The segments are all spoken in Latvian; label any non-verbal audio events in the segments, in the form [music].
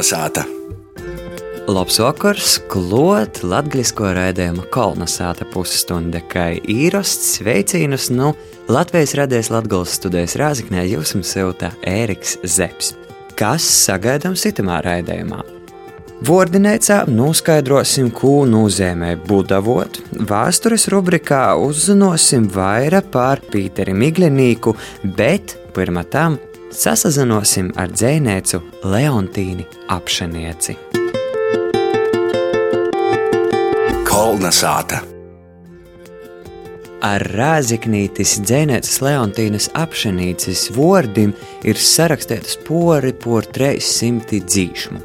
Kolnesāta! Labs vakars, klot latgaļisko raidījumu kolonizēta pusstunda, kā īrasts sveicienus no Latvijas radijas Latgales studijas Rāziknē jūs jums silta Ēriks Zeps. Kas sagaidām sitamā raidījumā? Vordinēcā noskaidrosim, ko nozīmē budavot. Vēstures rubrikā uzzināsim vairāk par Pīteri Miglinīku, bet pirmā tam sasazinosim ar dzēnēcu Leontīni apšanieci. Kolnesāta! Ar rāziknītis dzēnētas Leontīnas apšanīces vordim ir sarakstītas pori por 300 dzīšmu.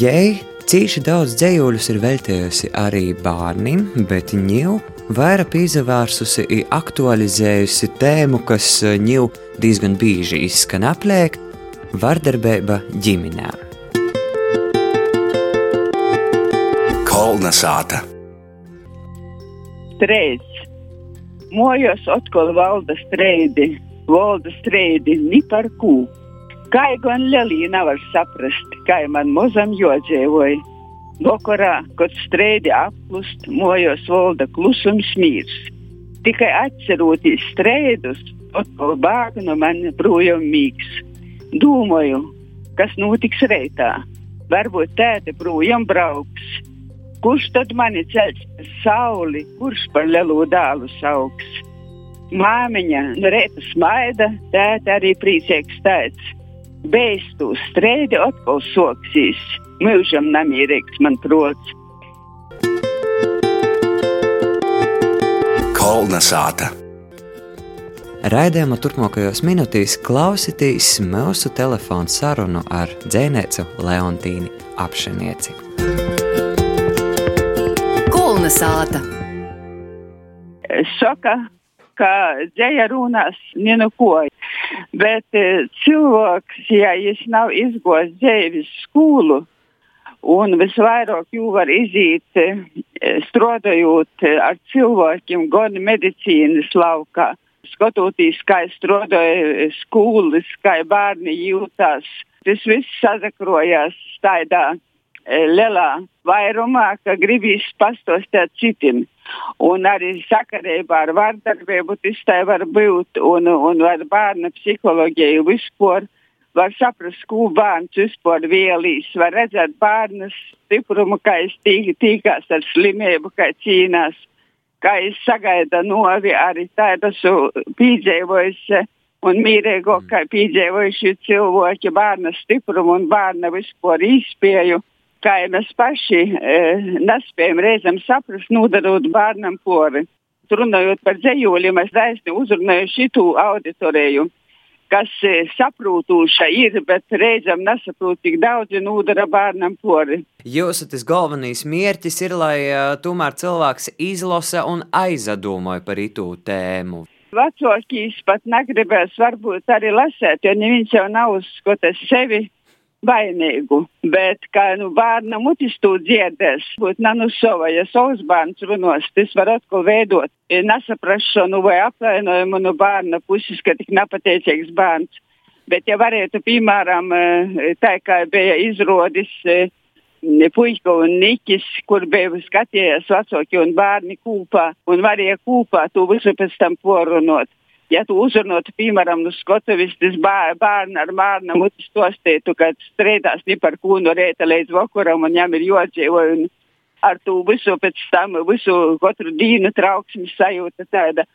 Jei cīši daudz dzējuļus ir veltījusi arī bērnim, bet ņēmu vairāk izvērsusi un aktualizējusi tēmu, kas ņēmu diezgan bieži izskan apliek - vardarbība ģimenē. Kolnesāta! Strēds. Mojos atkal valda streidi, valda streidi, ni par kū. Kā gan Lelija nevar saprast, kā man mozam jodzīvoja. Vakarā, kad strēdi aplust, mojos valda klusums mīrs. Tikai atceroties strēdus, atkal bāga no manis projām mīgs. Domāju, kas notiks reitā. Varbūt tēta projām brauks. Kurš tad mani ceļš par sauli, kurš par lielu dālu sauks? Māmiņa no reita smaida, tēta arī priecīgs tēts. Beistu strēdi atkal soksīs, mūžam namierīgs man prots. Kolnesāta! Raidījuma turpmākajos minūtēs klausītīs mūsu telefonu sarunu ar dzēnēcu Leontīnu apšanieci. Kolnesāta! Saka, ka dzēja runās nenuko. Bet eh, cilvēks, ja viņš nav izgojis dzēvis skolu, un visvairāk jau var iziet eh, strādājot eh, ar cilvēkiem gan medicīnas laukā, skatoties, kā strādāja skolas, kā bērni jūtas. Tas viss sazakrojās tādā e, lielā vairumā, ka gribīs pastostēt citiem. Un arī sakarībā ar vardarbību tas tā var būt, un, un ar bērnu psiholoģiju vispār var saprast, ko bērns vispār vielīs, var redzēt bērnu stiprumu, kā es tīkās ar slimību, kā cīnās kā es sagaidu novi arī tādu pīdzēvojusi un mīrēgo, kā pīdzēvojuši cilvēki bērna stiprumu un bērna vispār izspēju. Kā mēs paši e, nespējam reizēm saprast, nodarot bērnam pori. Runājot par dzējoļiem, es daisni uzrunāju šitu auditoriju kas saprūtūša ir, bet reizēm nesaprot, cik daudz nodara bērnam pori. Jūsu tas galvenais mērķis ir, lai uh, tomēr cilvēks izlasa un aizadomāja par itu tēmu. Vecākīs pat negribēs varbūt arī lasēt, jo neviens jau nav uzskatījis sevi vainīgu. Bet, kā nu, bērna mutis to dzirdēs, būtu nanu sova, ja savs bērns runos, tas var atkal veidot nesaprašanu vai apvainojumu no bērna puses, ka tik nepateicīgs bērns. Bet, ja varētu, piemēram, tā kā bija izrodis puika un niķis, kur bija skatījies vecāki un bērni kūpā un varēja kūpā to visu pēc tam porunot ja tu uzrunātu, piemēram, uz Skotavis, tas bērnu ar bērnu mutis stostītu, ka strēdās ne par ko no rēta līdz vakaram un viņam ir jodzīvo. Ar to visu pēc tam, visu katru dienu trauksmes sajūta tāda.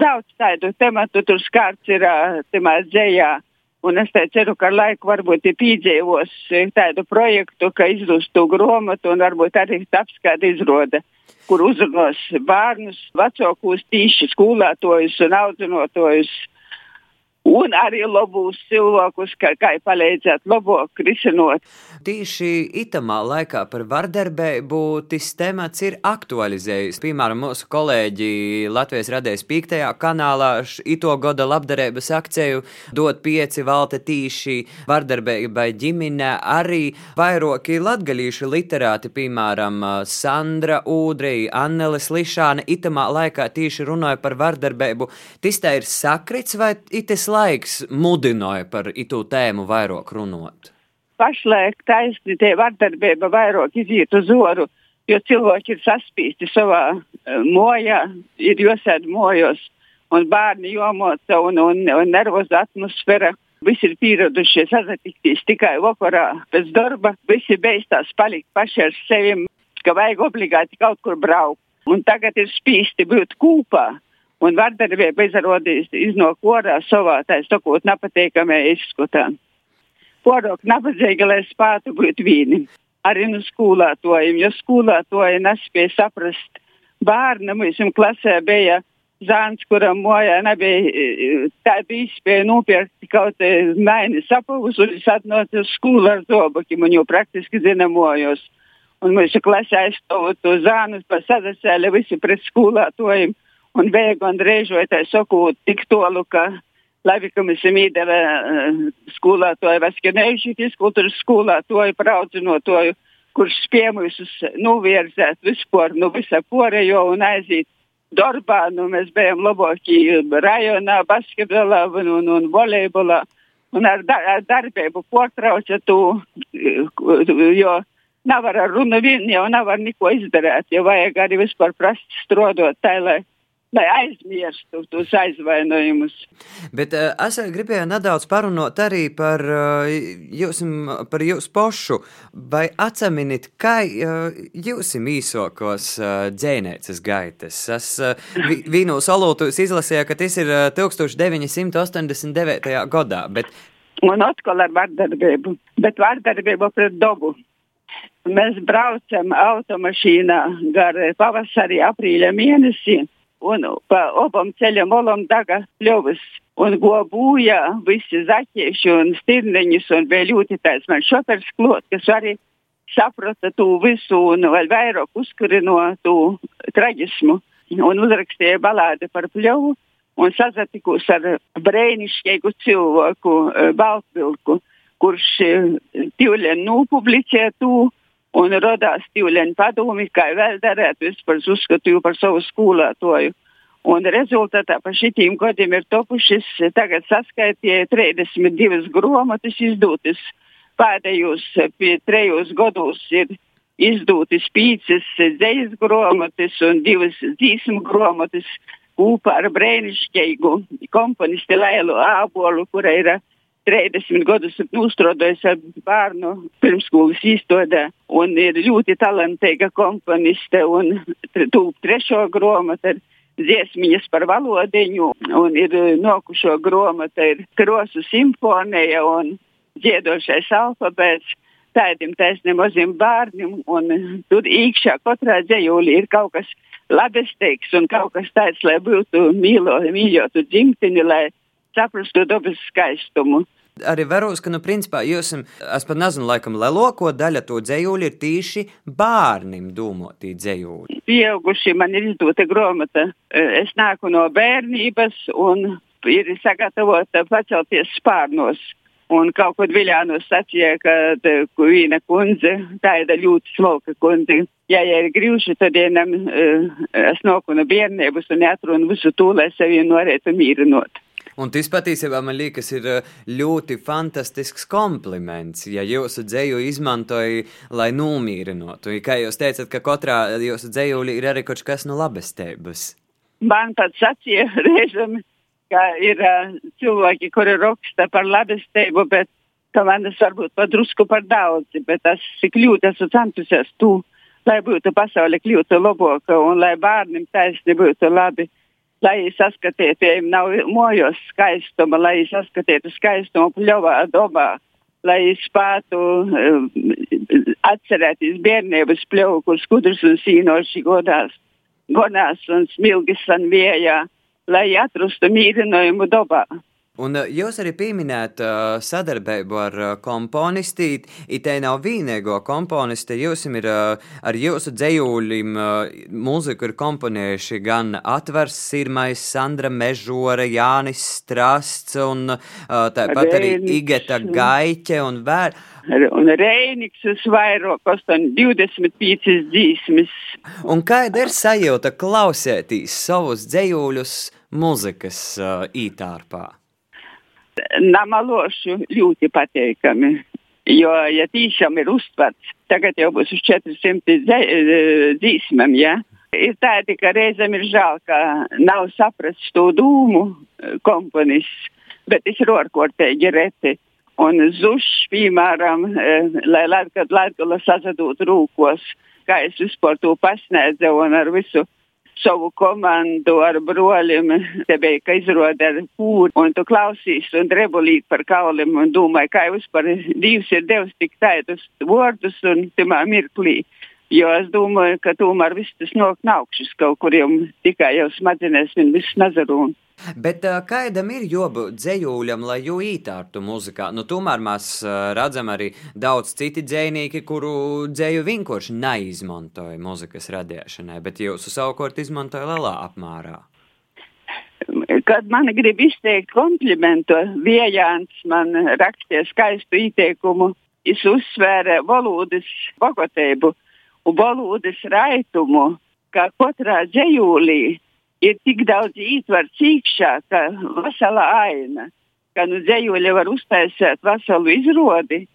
Daudz tādu tematu tur skārts ir temā dzējā. Un es ceru, ka ar laiku varbūt ir pīdzēvos tādu projektu, ka izdūs to grāmatu un varbūt arī taps kāda izrāde kur uzrunās bērnus, vecākus, tīši skolētojus un audzinātojus. Un arī labus cilvēkus, kā, kā palīdzēt, labāk risinot. Tieši itamā laikā par vardarbību tas temats ir aktualizējis. Piemēram, mūsu kolēģi Latvijas radējas pīktajā kanālā ito gada labdarības akciju dot pieci valta tīši vardarbībai ģimenē. Arī vairāki latgalīšu literāti, piemēram, Sandra Ūdrija, Annelis Lišāne, itamā laikā tīši runāja par vardarbību. Tas tā ir sakrits vai itis laiks mudināja par itu tēmu vairāk runāt? pašlaik taisni tie vardarbība vairāk iziet uz oru, jo cilvēki ir saspīsti savā uh, mojā, ir jāsēd mojos, un bērni jomoca un, un, un nervoza atmosfēra. Visi ir pieradušie sazatikties tikai vakarā pēc darba. Visi beigstās palikt paši ar sevi, ka vajag obligāti kaut kur braukt. Un tagad ir spīsti būt kopā. Un vardarbība izrādījās iznāk orā savā tā sakot nepatīkamajā izskatā. Porok nabadzīgi, lai spētu būt vīni. Arī nu skolātojiem, jo skolātoji nespēja saprast bērnu. Mums klasē bija zāns, kuram mojā nebija tāda izspēja nopirkt kaut mēnesi sapavus, un es atnācu uz skolu ar zobakiem, un jau praktiski zina mojos. Un mūsu klasē aizstāvot to zānu, pa sadasēli visi pret skolātojiem, un bēgu un reižotāji sakot tik tolu, ka labi, ka mēs esam īdeve skolātoju, vaskinējuši fiskultūras skolātoju, praudzinotoju, kurš mūsus novirzēt vispār, nu visa porejo un aiziet darbā, nu mēs bijām labāki rajonā, basketbolā un, un, un volejbolā. Un ar, dar, ar darbību portrauca tu, jo nevar ar runu vien jau nevar neko izdarīt, jo vajag arī vispār prast strādāt tā, lai lai aizmirstu tos aizvainojumus. Bet uh, es gribēju nedaudz parunāt arī par, uh, jūs, par jūsu pošu. Vai atceminit, kā uh, jūs īsokos uh, dzēnēcas gaitas? Es uh, vīnu salūtus izlasīju, ka tas ir uh, 1989. gadā. Bet... Un atkal ar vardarbību, bet vardarbību pret dabu. Mēs braucam automašīnā gar pavasarī, aprīļa mēnesī un pa obam ceļam olam daga pļovas. Un gobūja visi zaķieši un stirneņus un vēl ļoti tāds man šopers klot, kas arī saprata to visu un vēl vairāk uzkurino to traģismu. Un uzrakstīja balādi par pļovu un sazatikos ar brēnišķīgu cilvēku Baltvilku, kurš tīvlien nūpublicē to un radās tīvleņa padomi, kā vēl darēt, vispār uzskatīju par savu skolētoju. Un rezultātā par šitiem gadiem ir topušas, tagad saskaitīja 32 grāmatas izdotas. Pēdējos trejos gados ir izdotas pīcis dzejas grāmatas un divas dzīsmu grāmatas kopā ar brēnišķīgu komponisti Lēlu Ābolu, kura ir 30 gadus uzstrādājis ar bērnu pirmskolas izstādē un ir ļoti talantīga komponiste un tūp trešo grāmatu dziesmiņas par valodiņu un ir nokušo grāmata ir krosu simfonija un dziedošais alfabēts. Tādiem taisniem maziem bērniem, un tur iekšā katrā dzējūlī ir kaut kas labestīgs un kaut kas tāds, lai būtu mīlo, mīļotu dzimteni, lai saprastu dabas skaistumu. Arī varos, ka, nu, principā, jūs, es pat nezinu, laikam, lielāko daļu to dzējuļu ir tīši bērniem domāti dzējuļi. Pieauguši man ir izdota grāmata. Es nāku no bērnības un ir sagatavota pacelties spārnos. Un kaut kur Viljānos sacīja, ka viena kundze, tā ir ļoti smalka kundze. Ja, ja ir grūti, tad vienam es nāku no bērnības un atrunu visu to, lai sevi norētu mīrinot. Un tas patiesībā man liekas, ir ļoti fantastisks kompliments, ja jūsu dzēju izmantoja, lai nomierinātu. Kā jūs teicat, ka katrā jūsu dzējulī ir arī kaut kas no labestības. Man pat sacīja [laughs] reizēm, ka ir uh, cilvēki, kuri raksta par labestību, bet ka man tas varbūt pat drusku par daudz, bet es ļoti esmu centusies tu, lai būtu pasaule kļūtu labāka un lai bērniem taisni būtu labi lai saskatītu, ja nav mojos skaistuma, lai saskatītu skaistumu pļovā dobā, lai spētu um, atcerēties bērnības pļovu, kur skudrs un sīnoši godās, gonās un smilgis un vējā, lai atrastu mīrinājumu dobā. Un jūs arī pieminējāt uh, sadarbību ar uh, komponisti. Itē nav vienīgo komponisti. Jūs ir uh, ar jūsu dzējūļiem mūziku ir komponējuši gan Atvars Sirmais, Sandra Mežora, Jānis Strasts un tāpat arī Igeta Gaiķe un vēl. Un Reiniks uz vairāk, 25 dzīsmes. Un kāda ir sajūta klausētīs savus dzējūļus muzikas uh, ītārpā? Namalošu ļoti pateikami. Jo, ja tiešām ir uztverts, tagad jau būs uz 400 dzīsmēm, ja? ir tādi, ka reizēm ir žēl, ka nav saprasts to dūmu komponists, bet es ir ārkārtīgi reti. Un zušs, piemēram, lai Latvijas sazadūtu rūkos, kā es vispār to pasniedzu un ar visu savu komandu ar broļiem. Te bija, ka izrāda ar pūri, un tu klausīs un drebulīt par kaulim un domāji, kā vispār Dievs ir devis tik tādus vārdus un timā mirklī. Jo es domāju, ka tomēr viss tas nāk augšas kaut kur jau tikai jau smadzenēs un viss nazarūna. Bet kādam ir jābūt dzējūļam, lai jū ītārtu muzikā? Nu, tomēr mēs redzam arī daudz citi dzējnieki, kuru dzēju vienkārši neizmantoja muzikas radīšanai, bet jūsu savukārt izmantoja lielā apmērā. Kad man grib izteikt komplimentu, Viejāns man rakstīja skaistu ieteikumu, es uzsvēru valodas bagātību un valodas raitumu, ka katrā dzējūlī ir tik daudz ietverts iekšā, ka vesela aina, ka nu dzējoļi var uztaisīt veselu izrodi.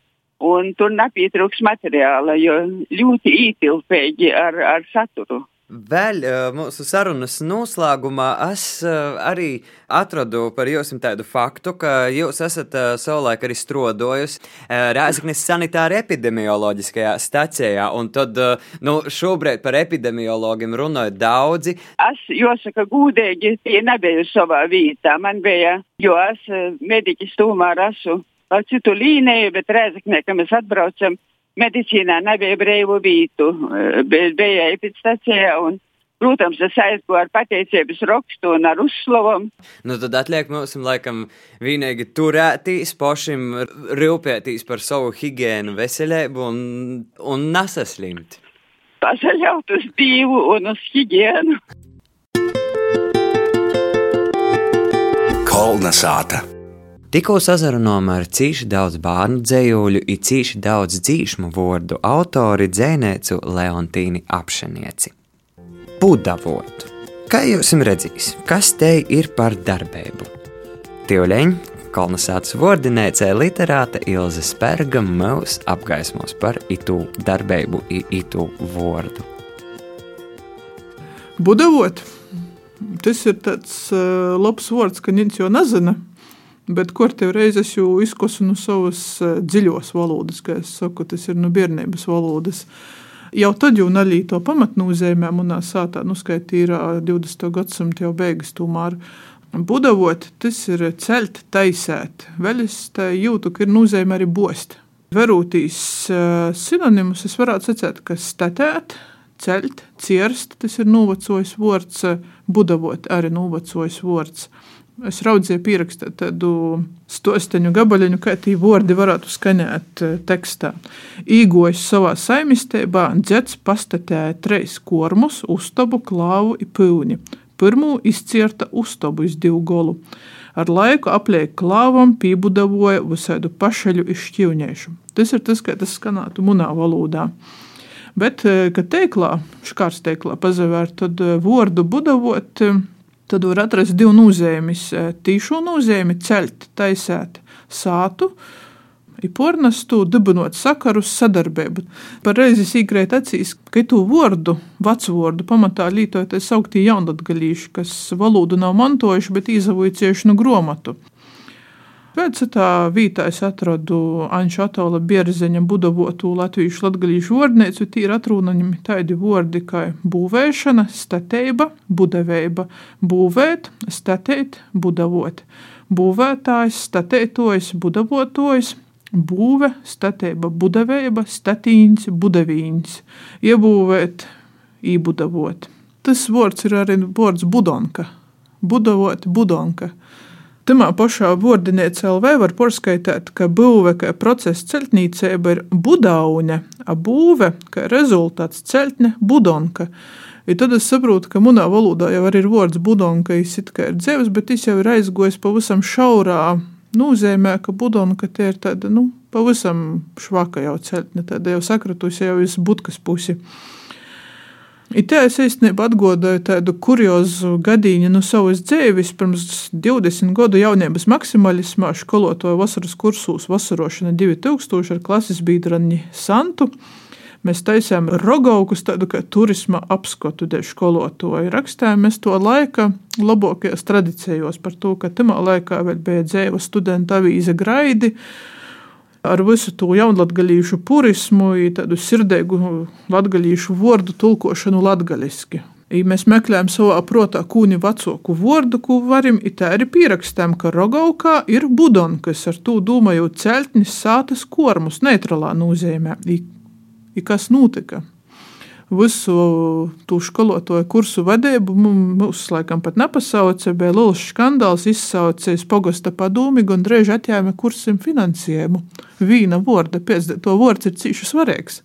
Un tur nepietrūks materiāla, jo ļoti ītilpīgi ar, ar saturu. Vēl mūsu sarunas noslēgumā es arī atradu par jums tādu faktu, ka jūs esat savulaik arī strādājis Rēzaknes sanitāra epidemioloģiskajā stacijā, un tad nu, šobrīd par epidemiologiem runāja daudzi. Es jāsaka gūdīgi, tie nebija savā vietā. Man bija, jo es mediķis tomēr esmu citu līniju, bet Rēzaknē, ka mēs atbraucam medicīnā nebija brīvu vietu, bija epistacijā. Un, protams, es aizgāju ar pateicības rakstu un ar uzslavumu. Nu, tad atliek mums, laikam, vienīgi turētīs, pašam rūpētīs par savu higiēnu, veselību un, un nesaslimt. Pasaļaut uz Dievu un uz higiēnu. Kolna sāta. Tikko sazarunājām ar cīši daudz bērnu dzējuļu, ir cīši daudz dzīšmu vārdu autori dzēnēcu Leontīni apšanieci. Budavot. Kā jūs redzīs, kas te ir par darbību? Tīvleņi, kolonizācijas vārdinēcē literāta Ilze Spērga mūs apgaismos par itu darbību, itu vārdu. Budavot. Tas ir tāds uh, labs vārds, ka viņš jau nezina. Bet kur tev reizes jau izkosu no savas eh, dziļos valodas, kā es saku, tas ir no bērnības valodas. Jau tad jau naļī to pamatnūzēmē manā sātā, nu skaitīra 20. gadsimta jau beigas tomēr. Budavot, tas ir celt, taisēt. Vēl es jūtu, ka ir nozīme arī bost. Verūtīs sinonimus es varētu sacēt, ka statēt, celt, cirst, tas ir novecojis vārds, budavot arī novecojis vārds. Es raudzīju, pierakstīt tādu stosteņu gabaliņu, kā tie vārdi varētu skanēt eh, tekstā. Īgojis savā saimistībā, dzets pastatēja treis kormus, uztabu, klāvu un pūni. Pirmū izcierta uztabu iz divu golu. Ar laiku apliek klāvam, pībudavoja visādu pašaļu izšķivņēšu. Tas ir tas, kā tas skanētu munā valodā. Bet, eh, kad teiklā, škārs teiklā pazavērt, tad eh, vārdu budavot tad var atrast divu nozīmes. Tīšu nozīmi ceļt, taisēt sātu. Ir pornastu dibinot sakarus sadarbību. Par reizi sīkrēt acīs, ka tu vārdu, vecu vārdu pamatā lietoja tā sauktie jaunlatgalīši, kas valodu nav mantojuši, bet izavoja cieši no gromatu. Pēc tā vītā es atradu Anča Atola Bierzeņa budavotu latviešu latgalīšu vārdnīcu. Tī ir atrunājumi tādi vārdi kā būvēšana, stateiba, budaveiba, būvēt, statēt, budavot. Būvētājs, statētojs, budavotojs, būve, stateiba, budaveiba, statīns, budavīns, iebūvēt, ībudavot. Tas vārds ir arī vārds budonka, budavot, budonka. Tamā pašā Vordinēca LV var porskaitīt, ka būve kā procesa celtnīcība ir budaune, a būve kā rezultāts celtne budonka. I tad es saprotu, ka manā valodā jau ir vārds budonka, tas ir dzīves, bet tas jau ir aizgojis pavisam šaurā nozīmē, ka budonka tie ir tāda, nu, pavisam švaka jau celtne, tāda jau sakratusi jau uz budkas pusi. Itā es īstenībā atgādāju tādu kuriozu gadījumu no savas dzīves. Pirms 20 gadu jaunības maksimālismā skolotāju vasaras kursos Vasarošana 2000 ar klases biedrani Santu. Mēs taisām rogaukus, tādu kā turisma apskatu dēļ skolotāju. Rakstījām mēs to laika labākajās tradīcijos par to, ka tamā laikā vēl bija dzēva studenta avīze Graidi ar visu to jaunlatgaļīšu purismu, tādu sirdīgu latgaļīšu vārdu tulkošanu latgaļiski. I mēs meklējam savā prātā kūni vecāku vārdu, ko varam, it tā arī pierakstām, ka rogaukā ir budon, kas ar to domājot celtnis sātas kormus neitrālā nozīmē. I, i kas notika? Visu to skolotāju kursu vadību mums laikam pat nepasauca, bija liels skandāls, izsaucies pogosta padomi, un drēž atjāma kursiem finansējumu. Vīna vārda pēc to vārds ir cīši svarīgs.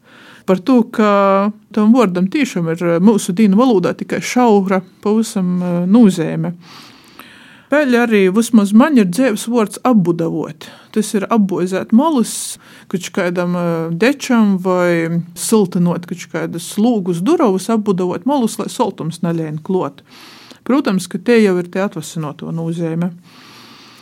Par to, ka tam vārdam tiešām ir mūsu dīna valodā tikai šaura, pavisam nozīme. Vēl arī vismaz man ir dzīves vārds apbudavot. Tas ir apbozēt molus, kaut kādam dečam vai siltinot kaut kādus slūgus durovus, apbudavot molus, lai soltums neļēna klot. Protams, ka te jau ir te atvasinoto nozīme.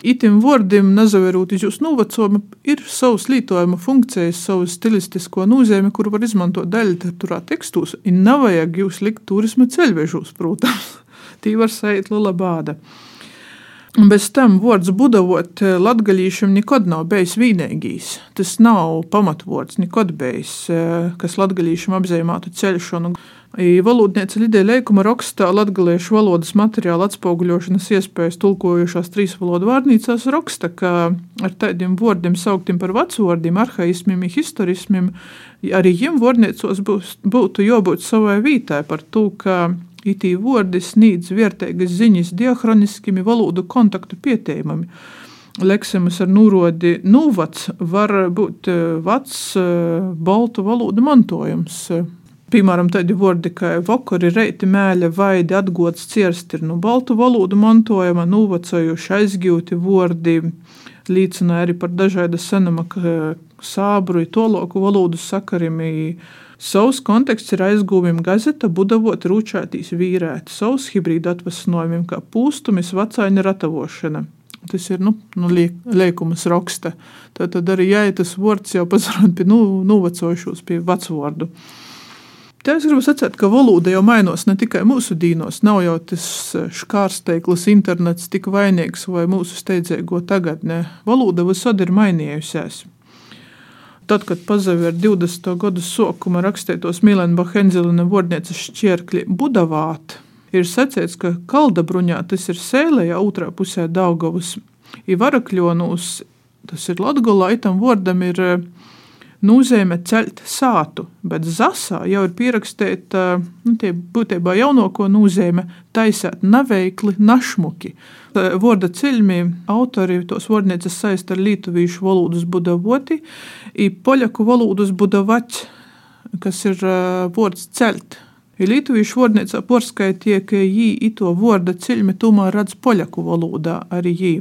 Itim vārdiem, nazavērot iz jūsu novecojumu, ir savas lietojuma funkcijas, savu stilistisko nozīmi, kuru var izmantot daļliteratūrā tekstos, un nav vajag jūs likt turisma ceļvežos, protams. [laughs] Tī var sajūt liela bāda. Bez tam vārds budavot eh, latgaļīšam nekad nav bijis vienīgais. Tas nav pamatvārds, nekad bijis, eh, kas latgaļīšam apzīmētu ceļšanu. Valodniece Lidija Leikuma rakstā latgaliešu valodas materiāla atspoguļošanas iespējas tulkojušās trīs valodu vārnīcās raksta, ka ar tādiem vārdiem sauktiem par vecvārdiem, arhaismiem, historismiem, arī jiem vārnīcos būtu jābūt savai vītai par to, ka Itī vārdi sniedz vērtīgas ziņas diachroniskimi valodu kontaktu pieteikumami. Leksimas ar nūrodi nūvats var būt vecs baltu valodu mantojums. Piemēram, tādi vārdi kā vakari, reiti, mēļa, vaidi, atgods, cirsti ir no baltu valodu mantojuma, nūvacojuši aizgūti vārdi, liecināja arī par dažādu senama sābru, toloku valodu sakarimi Savs konteksts ir aizgūvim gazeta, budavot rūčātīs vīrēti, savs hibrīda atvasinojumiem, kā pūstumis, vecāņa ratavošana. Tas ir nu, nu, liekumas raksta. Tad, tad arī ja tas vārds jau pazarot pie nu, novecojušos, pie vecvārdu. Te es gribu sacīt, ka valoda jau mainās ne tikai mūsu dīnos. Nav jau tas škārsteiklis, internets tik vainīgs vai mūsu steidzēgo tagadnē. Valoda visad ir mainījusies tad, kad pazavēra 20. gadu sākuma rakstītos Milena Henzelina vārdnieces šķērkļi Budavāt, ir sacīts, ka Kaldabruņā tas ir sēlējā otrā pusē Daugavas, ir Varakļonūs, tas ir Latgolā, itam vārdam ir nozīme ceļt sātu, bet zasā jau ir pierakstīta nu, būtībā jaunāko nozīme taisēt neveikli našmuki. Vārda ceļmi autori tos vārdnieces saist ar lītuvīšu valodas budavoti, i poļaku valodas budavaķi, kas ir vārds celt. I Lietuviešu vārdniecā porskaitie, ka jī ito vārda ceļmi tomēr redz poļaku valodā arī jī.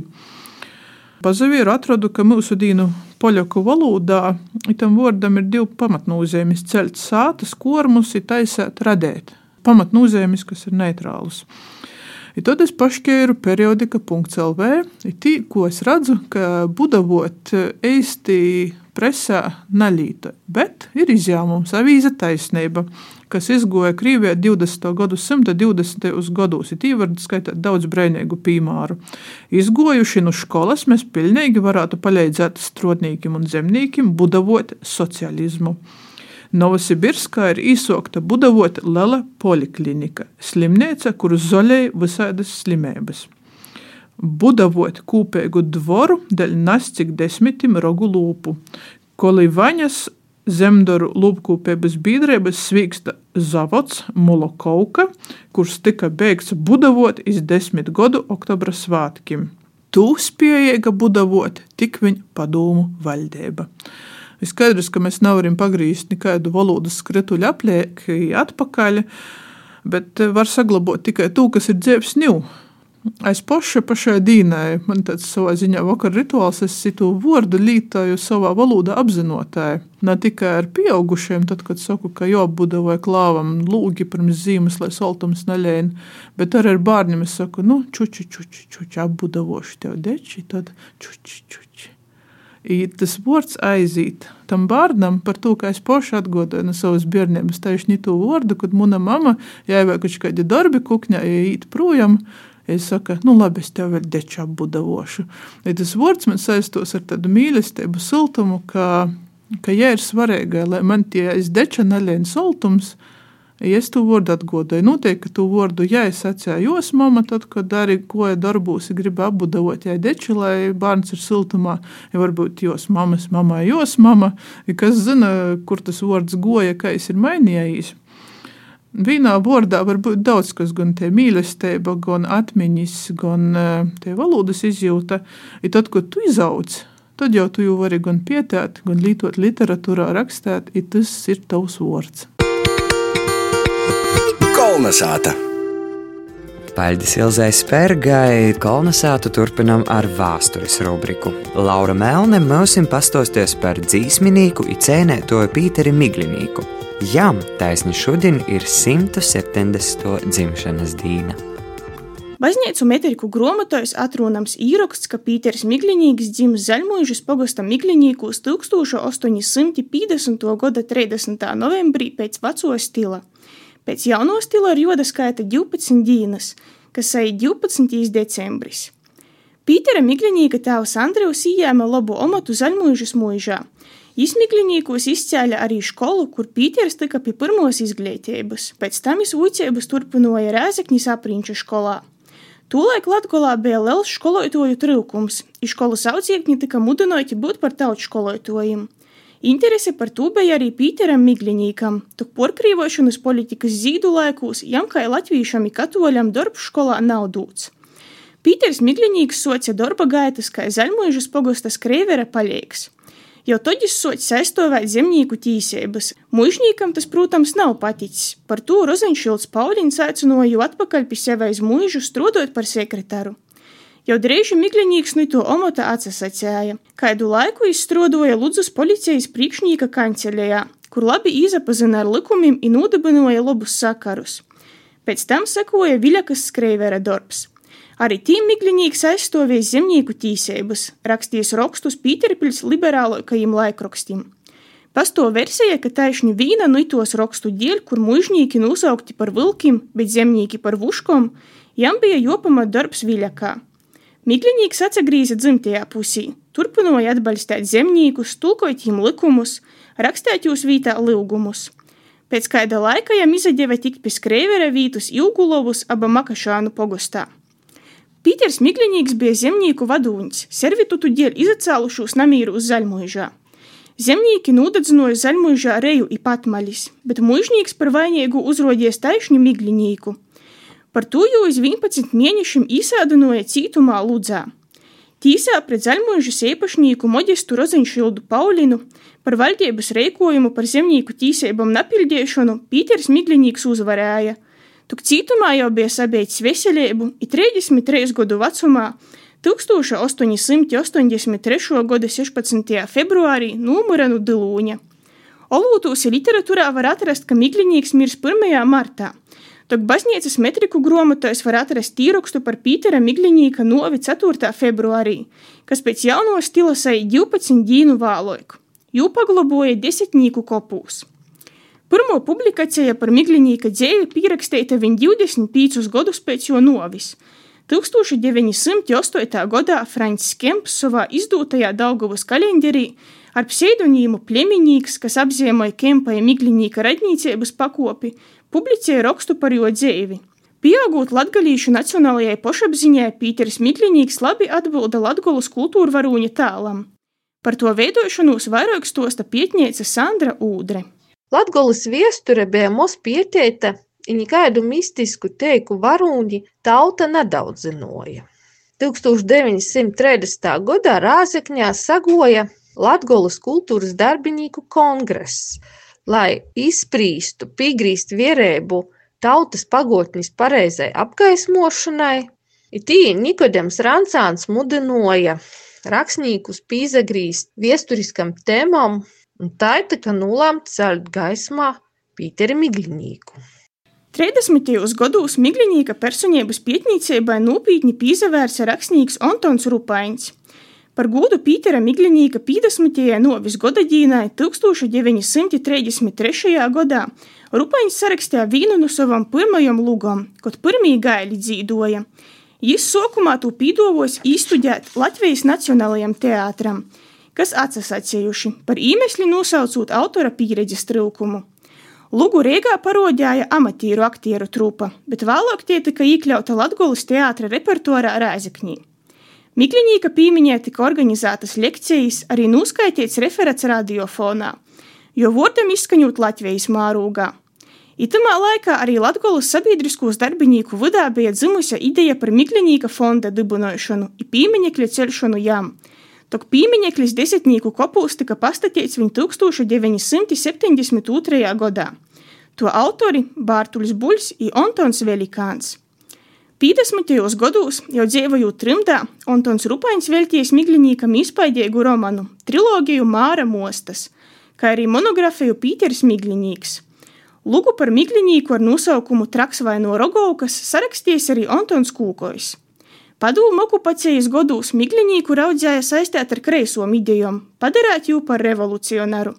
Pazavīru atradu, ka mūsu dīnu poļaku valodā tam vārdam ir divi pamatnūzīmes - celt sātas, kormus, ir taisēt radēt. Pamatnūzīmes, kas ir neitrāls. I tad es pašķēru periodika.lv, tī, ko es redzu, ka budavot īsti presā nalīta, bet ir izņēmums avīze taisnība, kas izgoja Krīvijā 20. gadu 120. gados, ir tīvar skaitāt daudz brēnīgu piemēru. Izgojuši no skolas mēs pilnīgi varētu palīdzēt strotnīkim un zemnīkim budavot socialismu. Novosibirskā ir izsokta budavota liela poliklinika, slimnīca, kur zoļēja visādas slimības. Budavot kūpēgu dvoru dēļ nascik desmitim rogu lūpu, Kolivaņas zemdoru lūpkūpības biedrības svīksta zavots Molokovka, kurš tika beigts budavot iz desmit gadu oktobra svātkim. Tū spējīga budavot tik viņa padomu valdība. Ir skaidrs, ka mēs nevaram pagriezt nekādu valodas skrituļu aplieki atpakaļ, bet var saglabāt tikai to, kas ir dzīves ņū. Aiz paša pašai dīnai. Man tāds savā ziņā vakar rituāls, es citu vārdu lītoju savā valodā apzinotāji. Ne tikai ar pieaugušiem, tad, kad saku, ka jābuda vai klāvam lūgi pirms zīmes, lai saltums neļēna, bet arī ar bērniem es saku, nu, čuči, čuči, čuči, apbudavoši tev deči, tad čuči, čuči. I tas vārds aiziet tam bērnam par to, ka es pašu atgādāju no savas bērnības tieši to vārdu, kad mana mama, ja jau kaut kādi darbi kukņā, ja iet projām, Es saku, nu labi, es tev vēl deču apbudavošu. Ja tas vārds man saistos ar tādu mīlestību, siltumu, ka, ka ja ir svarīgi, lai man tie aiz deča neļien siltums, Ja es to vārdu atgādāju, noteikti, ka to vārdu, ja es atceros, mamma, tad, kad arī ko darbos, gribu apbudavot, ja deči, lai bērns ir siltumā, ja varbūt jos mammas, mamā, jos mamma, kas zina, kur tas vārds goja, kā es ir mainījies. Vienā vārdā var būt daudz kas, gan tā mīlestība, gan atmiņas, gan tā valodas izjūta. Ir tad, kad tu izaudz, tad jau tu jau vari gan pietēt, gan lietot literatūrā, rakstīt, ja tas ir tavs vārds. Kolnesāta! Paldies Ilzai Spērgai, kolonizātu turpinām ar vēstures rubriku. Laura Melne mums pastāstīs par dzīsminīku, icēnētoju Pīteri Miglinīku. Jām taisni šodien ir 170. dzimšanas diena. Baznīcu metriku grāmatos atrunams īraksts, ka Pīters Miglinīgs dzimis Zaļmuižas pogosta Miglinīkos 1850. gada 30. novembrī pēc veco stila. Pēc jauno stila ir joda skaita 12 dienas, kas ir 12. decembris. Pītera Miglinīga tēvs Andrejs ieņēma labu amatu Zaļmuižas mūžā – Izmiklinīkos izcēla arī skolu, kur Pīters tika pie pirmos izglītības. Pēc tam viņš ucības turpināja Rēzekņas aprīņķa skolā. Tūlaik Latgolā bija liels skolotoju trūkums, i skolas audziekņi tika mudināti būt par tautu skolotojiem. Interese par to bija arī Pīteram Miglinīkam, tuk porkrīvošanas politikas zīdu laikos, jam kā latvīšam i katoļam darbs skolā nav dūts. Pīters Miglinīks soca darba gaitas kā Zaļmuižas pogostas kreivera palīgs. Jau tad es sots aizstāvēt zemnieku tīsības. Mūžniekam tas, protams, nav paticis. Par to Rozenšilds Paulins aicināja atpakaļ pie sevi aiz mūžu, strādājot par sekretāru. Jau drīz Mikļņīgs no to omota atsasacēja. Kādu laiku izstrādāja Ludzus policijas priekšnieka kancelējā, kur labi izapazina ar likumiem un nodibināja labus sakarus. Pēc tam sekoja Viļakas skreivera darbs. Arī tīm Mikļņīgs aizstāvēja zemnieku tīsības, rakstījis rakstus Pīterpils liberālākajiem laikrakstim. Pasto versija, ka taisni vīna no itos rakstu dēļ, kur mužnieki nosaukti par vilkiem, bet zemnieki par vuškom, jam bija jopamat darbs viļakā. Mikļņīgs atsagrīza dzimtajā pusī, turpināja atbalstīt zemniekus, tulkot viņiem likumus, rakstīt jūs vītā lūgumus. Pēc kāda laika jam izdeva tikt pie skreivera vītus Ilgulovus aba Makašānu pogostā. Pīters Mikļņīgs bija zemnieku vadūņš, servitutu dēļ izacēlušos namīru uz Zaļmuižā. Zemnieki nūdedzināja Zaļmuižā reju i patmaļis, bet mužnieks par vainīgu uzrodies taišņu Mikļņīku. Par to jau uz 11 mēnešiem īsādinoja cītumā Ludzā. Tīsā pret Zaļmuižas īpašnieku Modestu Roziņšildu Paulinu par valdības reikojumu par zemnieku tīsībām napildēšanu Pīters Mikļņīgs uzvarēja – Tuk cītumā jau bija sabeidzis veselību, i 33 gadu vecumā 1883. gada 16. februārī numura no Dilūņa. Olūtūs literatūrā var atrast, ka Mikļņīgs mirs 1. martā. Tok baznīcas metriku gromatos var atrast tīrakstu par Pītera Migļņīka novi 4. februārī, kas pēc jauno stila sai 12 dīnu vāloiku. Jū pagloboja desmitnīku kopūs. Pirmo publikācija par Miglinīka dzēju pierakstīta viņa 25 gadus pēc jo novis. 1908. gadā Frančs Kemps savā izdūtajā Daugavas kalendārī ar pseidonīmu Pleminīks, kas apzīmēja Kempa ja Miglinīka radnīcības pakopi, publicēja rakstu par jo dzēvi. Pieaugot latgalīšu nacionālajai pošapziņai, Pīters Miglinīks labi atbilda Latgolas kultūra varūņa tālam. Par to veidošanos vairāk stosta pietniece Sandra Ūdre. Latgolas viesture bija maz pieteikta, i nekādu mistisku teiku varūņi tauta nedaudz zināja. 1930. gadā Rāzekņā sagoja Latgolas kultūras darbinieku kongress, lai izprīstu, piegrīst vierēbu tautas pagotnis pareizai apgaismošanai, Tī Nikodems Rancāns mudināja rakstniekus pīzagrīzt viesturiskam tēmam, un tā ir tā kā nolēmta celt gaismā Pīteri Miglinīku. 30. gados Miglinīka personības pietnīcībai nopietni pīzavērsa rakstnieks Antons Rupaiņš. Par godu Pītera Miglinīka 50. novis godadīnai 1933. gadā Rupaiņš sarakstīja vienu no savam pirmajam lugam, kad pirmī gaili dzīdoja. Jis sākumā to pīdovos īstudēt Latvijas Nacionālajam teātram, kas atsasacējuši par īmesli nosaucot autora pieredzes trūkumu. Lugu Rīgā parodīja amatieru aktieru trupa, bet vēlāk tie tika iekļauta Latvijas teātra repertuārā Rēzekņī. Mikļņīka pīmiņā tika organizētas lekcijas, arī nuskaitīts referats radiofonā, jo vārdam izskaņot Latvijas mārūgā. Itamā laikā arī Latvijas sabiedriskos darbinieku vidā bija dzimusi ideja par Mikļņīka fonda dibināšanu un pīmiņekļa celšanu jām. Tok pīmiņeklis desmitnieku kopūs tika pastatīts viņa 1972. gadā. To autori Bārtuļs Buļs un Antons Velikāns. 50. gados, jau dzīvojot trimdā, Antons Rupaiņš veltījis Miglinīkam izpaidīgu romanu trilogiju Māra Mostas, kā arī monografiju Pīters Miglinīks. Lugu par Miglinīku ar nosaukumu Traks vai no Rogovkas sarakstījis arī Antons Kūkojs. Padomu okupācijas gados Miglinīku raudzēja saistīt ar kreisom idejām, padarīt jū par revolucionāru.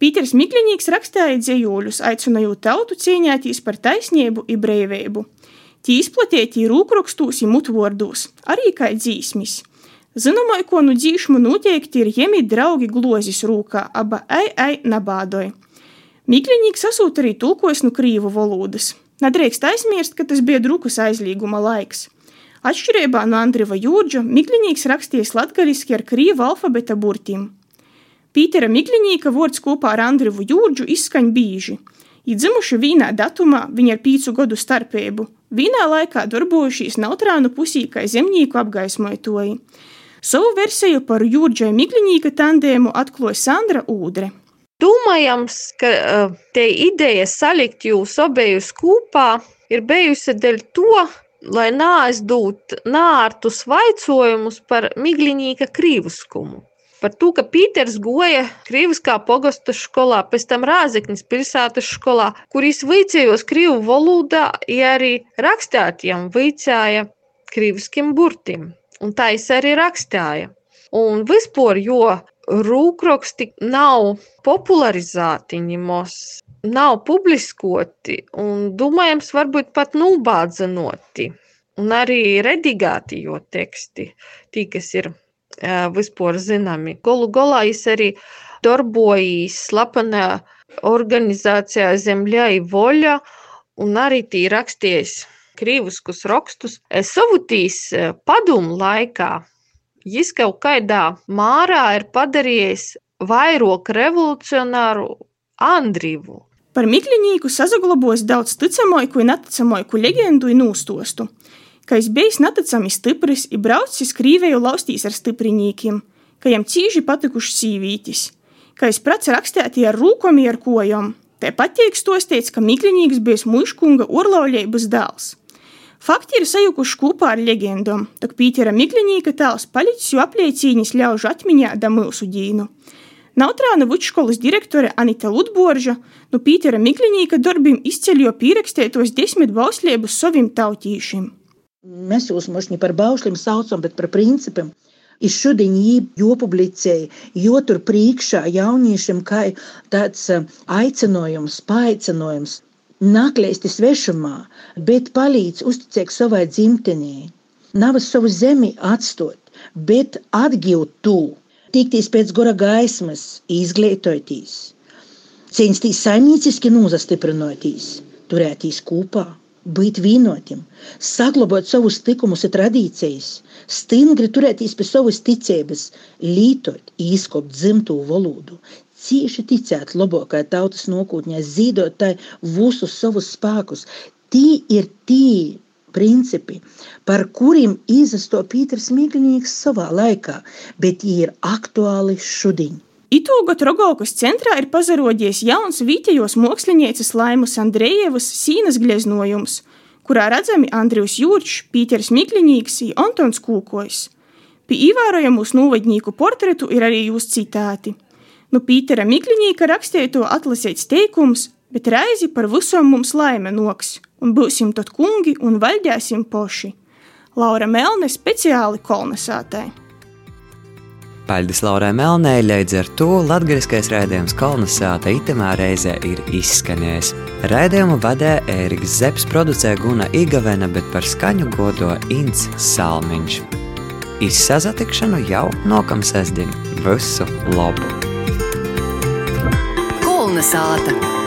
Pīters Miglinīks rakstīja dzējoļus, aicinājot tautu cīņēties par taisnību un brīvību. Tī izplatīti rūkrokstos un mutvordūs, arī kā dzīsmis. Zināmā ikonu dzīšmu noteikti ir jemi draugi glozis rūkā, aba ai ai nabādoj. Miglinīks sasūt arī tulkojis no krīvu valodas. Nedrīkst aizmirst, ka tas bija drukas aizlīguma laiks. Atšķirībā no Andriva Jūrģa, Miglinīks rakstījis latgaliski ar krīvu alfabeta burtiem. Pītera Miglinīka vārds kopā ar Andrivu Jūrģu izskaņ bīži. Idzimuši vienā datumā, viņa ar pīcu gadu starpību, vienā laikā darbojušies Nautrānu pusī kā zemnieku apgaismotoji. Savu versiju par Jūrģa Miglinīka tandēmu atklāja Sandra Ūdre. Domājams, ka uh, te ideja salikt jūs abejus kopā ir bijusi dēļ to, lai neaizdot nārtus vaicojumus par Miglinīka krīvuskumu. Par to, ka Pīters goja Krīviskā pogosta skolā, pēc tam Rāzeknis pilsētas skolā, kur viņš vicējos Krīvu valodā, ja arī rakstātiem vicēja Krīviskim burtim. Un tā es arī rakstāja. Un vispār, jo rūkroksti nav popularizēti ņemos, nav publiskoti un, domājams, varbūt pat nubādzenoti. Un arī redigēti jo teksti, tī, kas ir vispār zināmi. Golu galā viņš arī darbojas slapenā organizācijā Zemļa i Voļa un arī tī rakstījis krīviskus rakstus. Savutīs padomu laikā viņš kaut kādā mārā ir padarījis vairāk revolucionāru Andrīvu. Par Mikļņīku sazaglabos daudz ticamoiku un neticamoiku leģendu un nūstostu ka es bijis neticami stiprs, ir braucis krīvēju laustīs ar stiprinīkiem, ka jam cīži patikuši sīvītis, ka es prats rakstēti ar rūkom ar kojom. Te patiek stostīts, ka Miklinīgs bijis muškunga orlaulības dēls. Fakti ir sajukuši kopā ar leģendom, tak Pītera Miklinīka tēls palicis jau apliecīnis ļaužu atmiņā da mūsu dīnu. Nautrāna vidškolas direktore Anita Ludborža no Pītera Miklinīka darbim izceļo pierakstētos desmit bauslības saviem tautīšiem. Mēs jūs možni par baušļiem saucam, bet par principiem. Ir šodien jāpublicēja, jo tur priekšā jauniešiem kā tāds aicinājums, paaicinājums. Naklēsti svešumā, bet palīdz uzticēt savai dzimtenē. Nav savu zemi atstot, bet atgūt to, tikties pēc gora gaismas, izglītoties, censties saimnieciski nozastiprinoties, turēties kopā būt vienotiem, saglabāt savus likumus un tradīcijas, stingri turēties pie savas ticības, lītot, izkopt dzimto valodu, cieši ticēt labākai tautas nākotnē, zīdot tai visus savus spēkus. Tie ir tie principi, par kuriem izasto Pīters Mīkļņīgs savā laikā, bet tie ir aktuāli šodien. Itūgot Rogovkas centrā ir pazaroģies jauns vītējos mākslinieces Laimas Andrejevas sīnas gleznojums, kurā redzami Andrijs Jurčs, Pīters Mikliņīgs un Antons Kūkojs. Pie ievērojamus novadnieku portretu ir arī jūs citāti. Nu, Pītera Mikliņīka rakstīto atlasīts teikums, bet reizi par visam mums laime noks, un būsim tot kungi un valdēsim poši. Laura Melne speciāli kolnesātai. Paldies Laurai Melnē, līdz ar to latgariskais raidījums Kolnesāta itamā reizē ir izskanējis. Raidījumu vadē Ēriks Zepes, producē Guna Igavena, bet par skaņu godo Ints Salmiņš. Izsazatikšanu jau nokam sestdien. Visu labu! Kolnesāta!